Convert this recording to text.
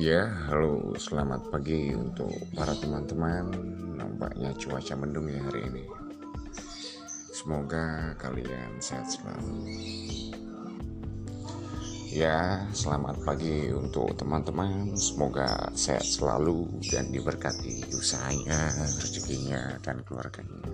Ya, halo, selamat pagi untuk para teman-teman. Nampaknya cuaca mendung ya hari ini. Semoga kalian sehat selalu. Ya, selamat pagi untuk teman-teman. Semoga sehat selalu dan diberkati usahanya, rezekinya, dan keluarganya.